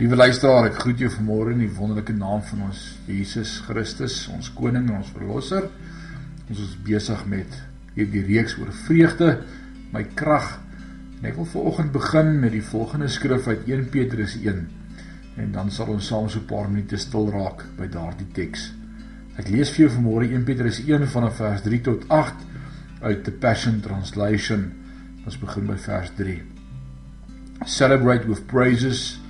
Liewe luisteraar, ek groet jou vanmôre in die wonderlike naam van ons Jesus Christus, ons koning en ons verlosser. Ons is besig met hierdie reeks oor vreugde, my krag. En ek wil vanoggend begin met die volgende skrif uit 1 Petrus 1. En dan sal ons saam so 'n paar minute stil raak by daardie teks. Ek lees vir jou vanmôre 1 Petrus 1 vanaf vers 3 tot 8 uit the Passion Translation. Ons begin by vers 3. Celebrate with praises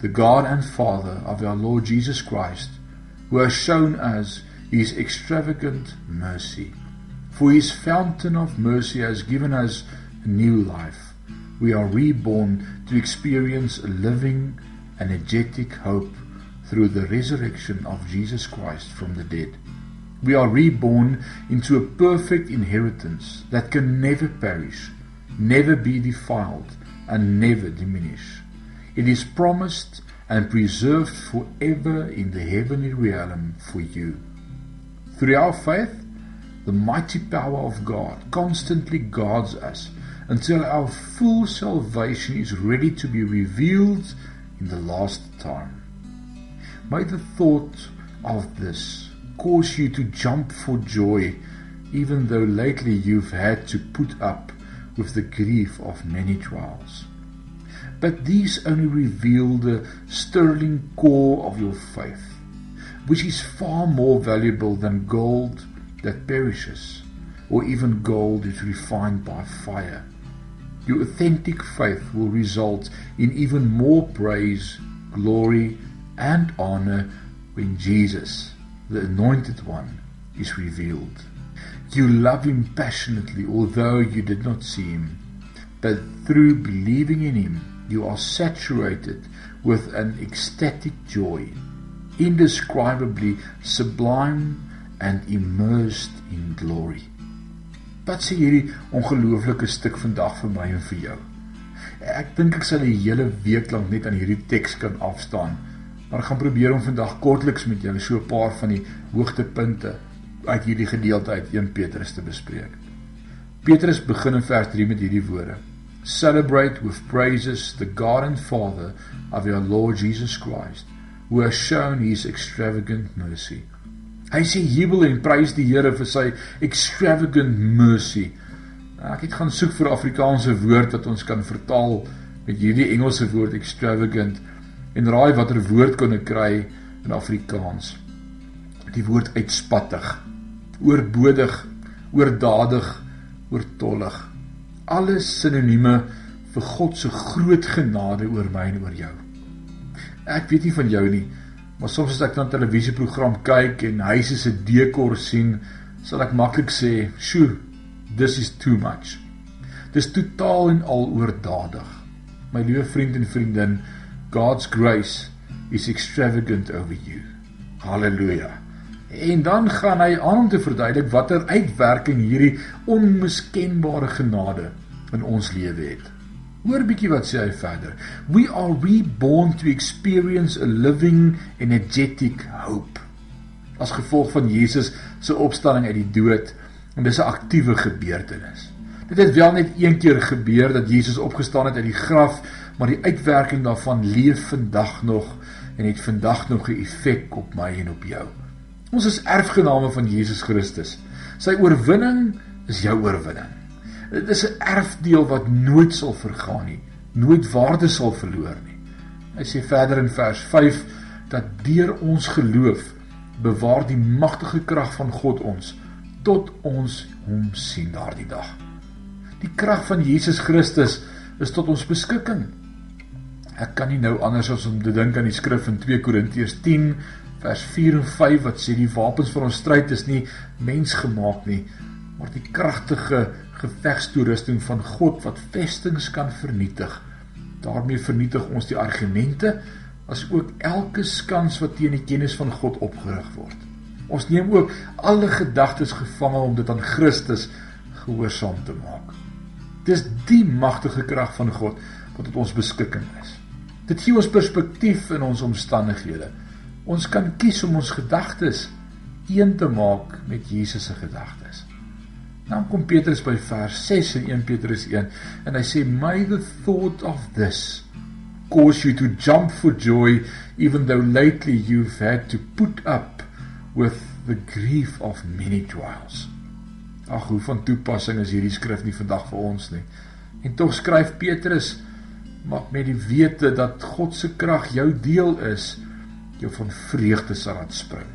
the God and Father of our Lord Jesus Christ, who has shown us his extravagant mercy. For his fountain of mercy has given us new life. We are reborn to experience a living, energetic hope through the resurrection of Jesus Christ from the dead. We are reborn into a perfect inheritance that can never perish, never be defiled, and never diminish. It is promised and preserved forever in the heavenly realm for you. Through our faith, the mighty power of God constantly guards us until our full salvation is ready to be revealed in the last time. May the thought of this cause you to jump for joy, even though lately you've had to put up with the grief of many trials. But these only reveal the sterling core of your faith, which is far more valuable than gold that perishes, or even gold is refined by fire. Your authentic faith will result in even more praise, glory, and honor when Jesus, the Anointed One, is revealed. You love Him passionately, although you did not see Him, but through believing in Him, you are saturated with an ecstatic joy, indescribably sublime and immersed in glory. Wat sê hierdie ongelooflike stuk vandag vir my en vir jou? Ek dink ek sal 'n hele week lank net aan hierdie teks kan afstaan. Maar ek gaan probeer om vandag kortliks met julle so 'n paar van die hoogtepunte uit hierdie gedeelte uit 1 Petrus te bespreek. Petrus begin in vers 3 met hierdie woorde: celebrate with praises the God and Father of our Lord Jesus Christ, who has shown his extravagant mercy. Hy sê jubel en prys die Here vir sy extravagant mercy. Nou, ek het gaan soek vir 'n Afrikaanse woord wat ons kan vertaal met hierdie Engelse woord extravagant en raai watter woord kon ek kry in Afrikaans. Die woord uitspattig, oorbodig, oordadig, oortollig alles sinonieme vir God se groot genade oor my en oor jou. Ek weet nie van jou nie, maar soms as ek na 'n televisieprogram kyk en huise se dekor sien, sal ek maklik sê, "Sjoe, this is too much." Dis totaal en al oordadig. My liewe vriend en vriendin, God's grace is extravagant over you. Halleluja. En dan gaan hy aan om te verduidelik watter uitwerking hierdie onmiskenbare genade in ons lewe het. Hoor bietjie wat sê hy verder. We are reborn to experience a living energetic hope. As gevolg van Jesus se opstanding uit die dood en dis 'n aktiewe gebeurtenis. Dit het wel net een keer gebeur dat Jesus opgestaan het uit die graf, maar die uitwerking daarvan leef vandag nog en het vandag nog 'n effek op my en op jou. Ons is erfgename van Jesus Christus. Sy oorwinning is jou oorwinning. Dit is 'n erfdeel wat nooit sal vergaan nie, nooit waarde sal verloor nie. Hy sê verder in vers 5 dat deur ons geloof bewaar die magtige krag van God ons tot ons hom sien daardie dag. Die krag van Jesus Christus is tot ons beskikking. Ek kan nie nou anders as om te dink aan die skrif in 2 Korintiërs 10 vers 4 en 5 wat sê die wapens van ons stryd is nie mensgemaak nie, maar die kragtige gevegstoerusting van God wat vestings kan vernietig. daarmee vernietig ons die argumente as ook elke skans wat teen die kennis van God opgerig word. Ons neem ook alle gedagtes gevange om dit aan Christus gehoorsaam te maak. Dis die magtige krag van God wat tot ons beskikking is. Dit gee ons perspektief in ons omstandighede. Ons kan kies om ons gedagtes een te maak met Jesus se gedagtes. Dan kom Petrus by vers 6 in 1 Petrus 1 en hy sê my the thought of this cause you to jump for joy even though lately you've had to put up with the grief of many trials. Ag, hoe van toepassing is hierdie skrif nie vandag vir ons nie. En tog skryf Petrus maar met die wete dat God se krag jou deel is, jou van vreugde sal laat spring.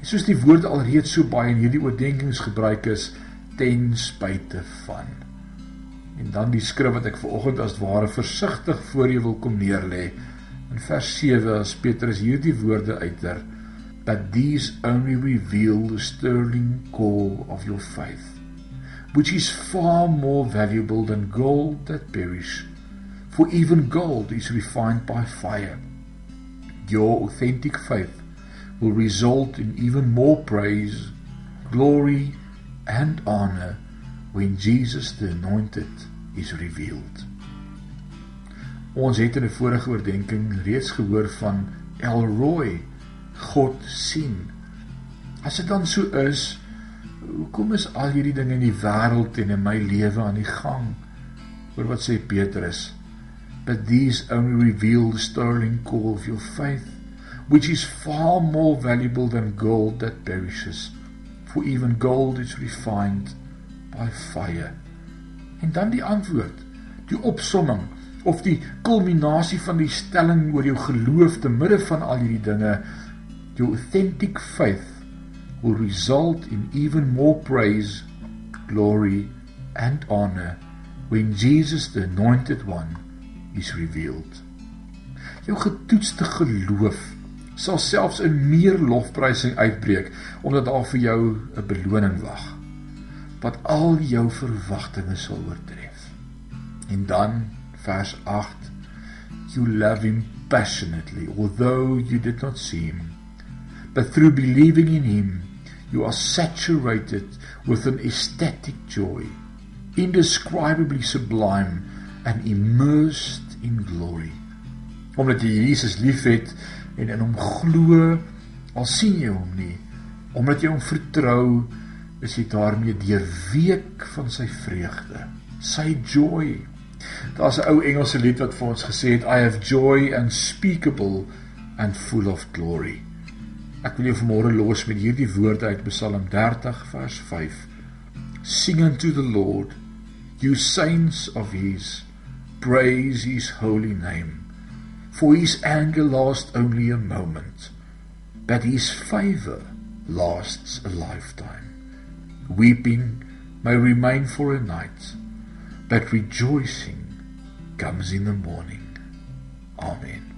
En soos die woord alreeds so baie in hierdie oordeenkings gebruik is ten spyte van. En dan die skrif wat ek vanoggend as ware versigtig voor jou wil kom neerlê. In vers 7 as Petrus hierdie woorde uiter that these only reveal the sterling core of your faith which is far more valuable than gold that perish for even gold is refined by fire your authentic faith will result in even more praise, glory, and honor when Jesus the Anointed is revealed. Ons het in 'n vorige oordeenking reeds gehoor van El Roi, God sien. As dit dan so is, hoekom is al hierdie dinge in die wêreld en in my lewe aan die gang? Hoor wat sê Petrus? But these only reveal the sterling core of your faith which is far more valuable than gold that perishes. For even gold is refined by fire. En dan die antwoord die opsomming of die kulminasie van die stelling oor jou geloof te midde van al hierdie dinge. Your authentic faith will result in even more praise glory and honor when Jesus the anointed one is revealed jou getoetste geloof sal selfs in meer lofprysing uitbreek omdat daar vir jou 'n beloning wag wat al jou verwagtinge sal oortref. En dan vers 8 You love him passionately although you did not see him but through believing in him you are saturated with an ecstatic joy indescribably sublime and immersed in glory. Omdat jy Jesus liefhet, en in hom glo al sien jy hom nie. Omdat jy hom vertrou is jy daarmee deurweek van sy vreugde sy joy. Daar's 'n ou Engelse lied wat vir ons gesê het i have joy unspeakable and full of glory. Ek wil jou vanmôre los met hierdie woorde uit Psalm 30 vers 5 sing unto the lord you saints of his praise his holy name for his anger lasts only a moment, but his favor lasts a lifetime. Weeping may remain for a night, but rejoicing comes in the morning. Amen.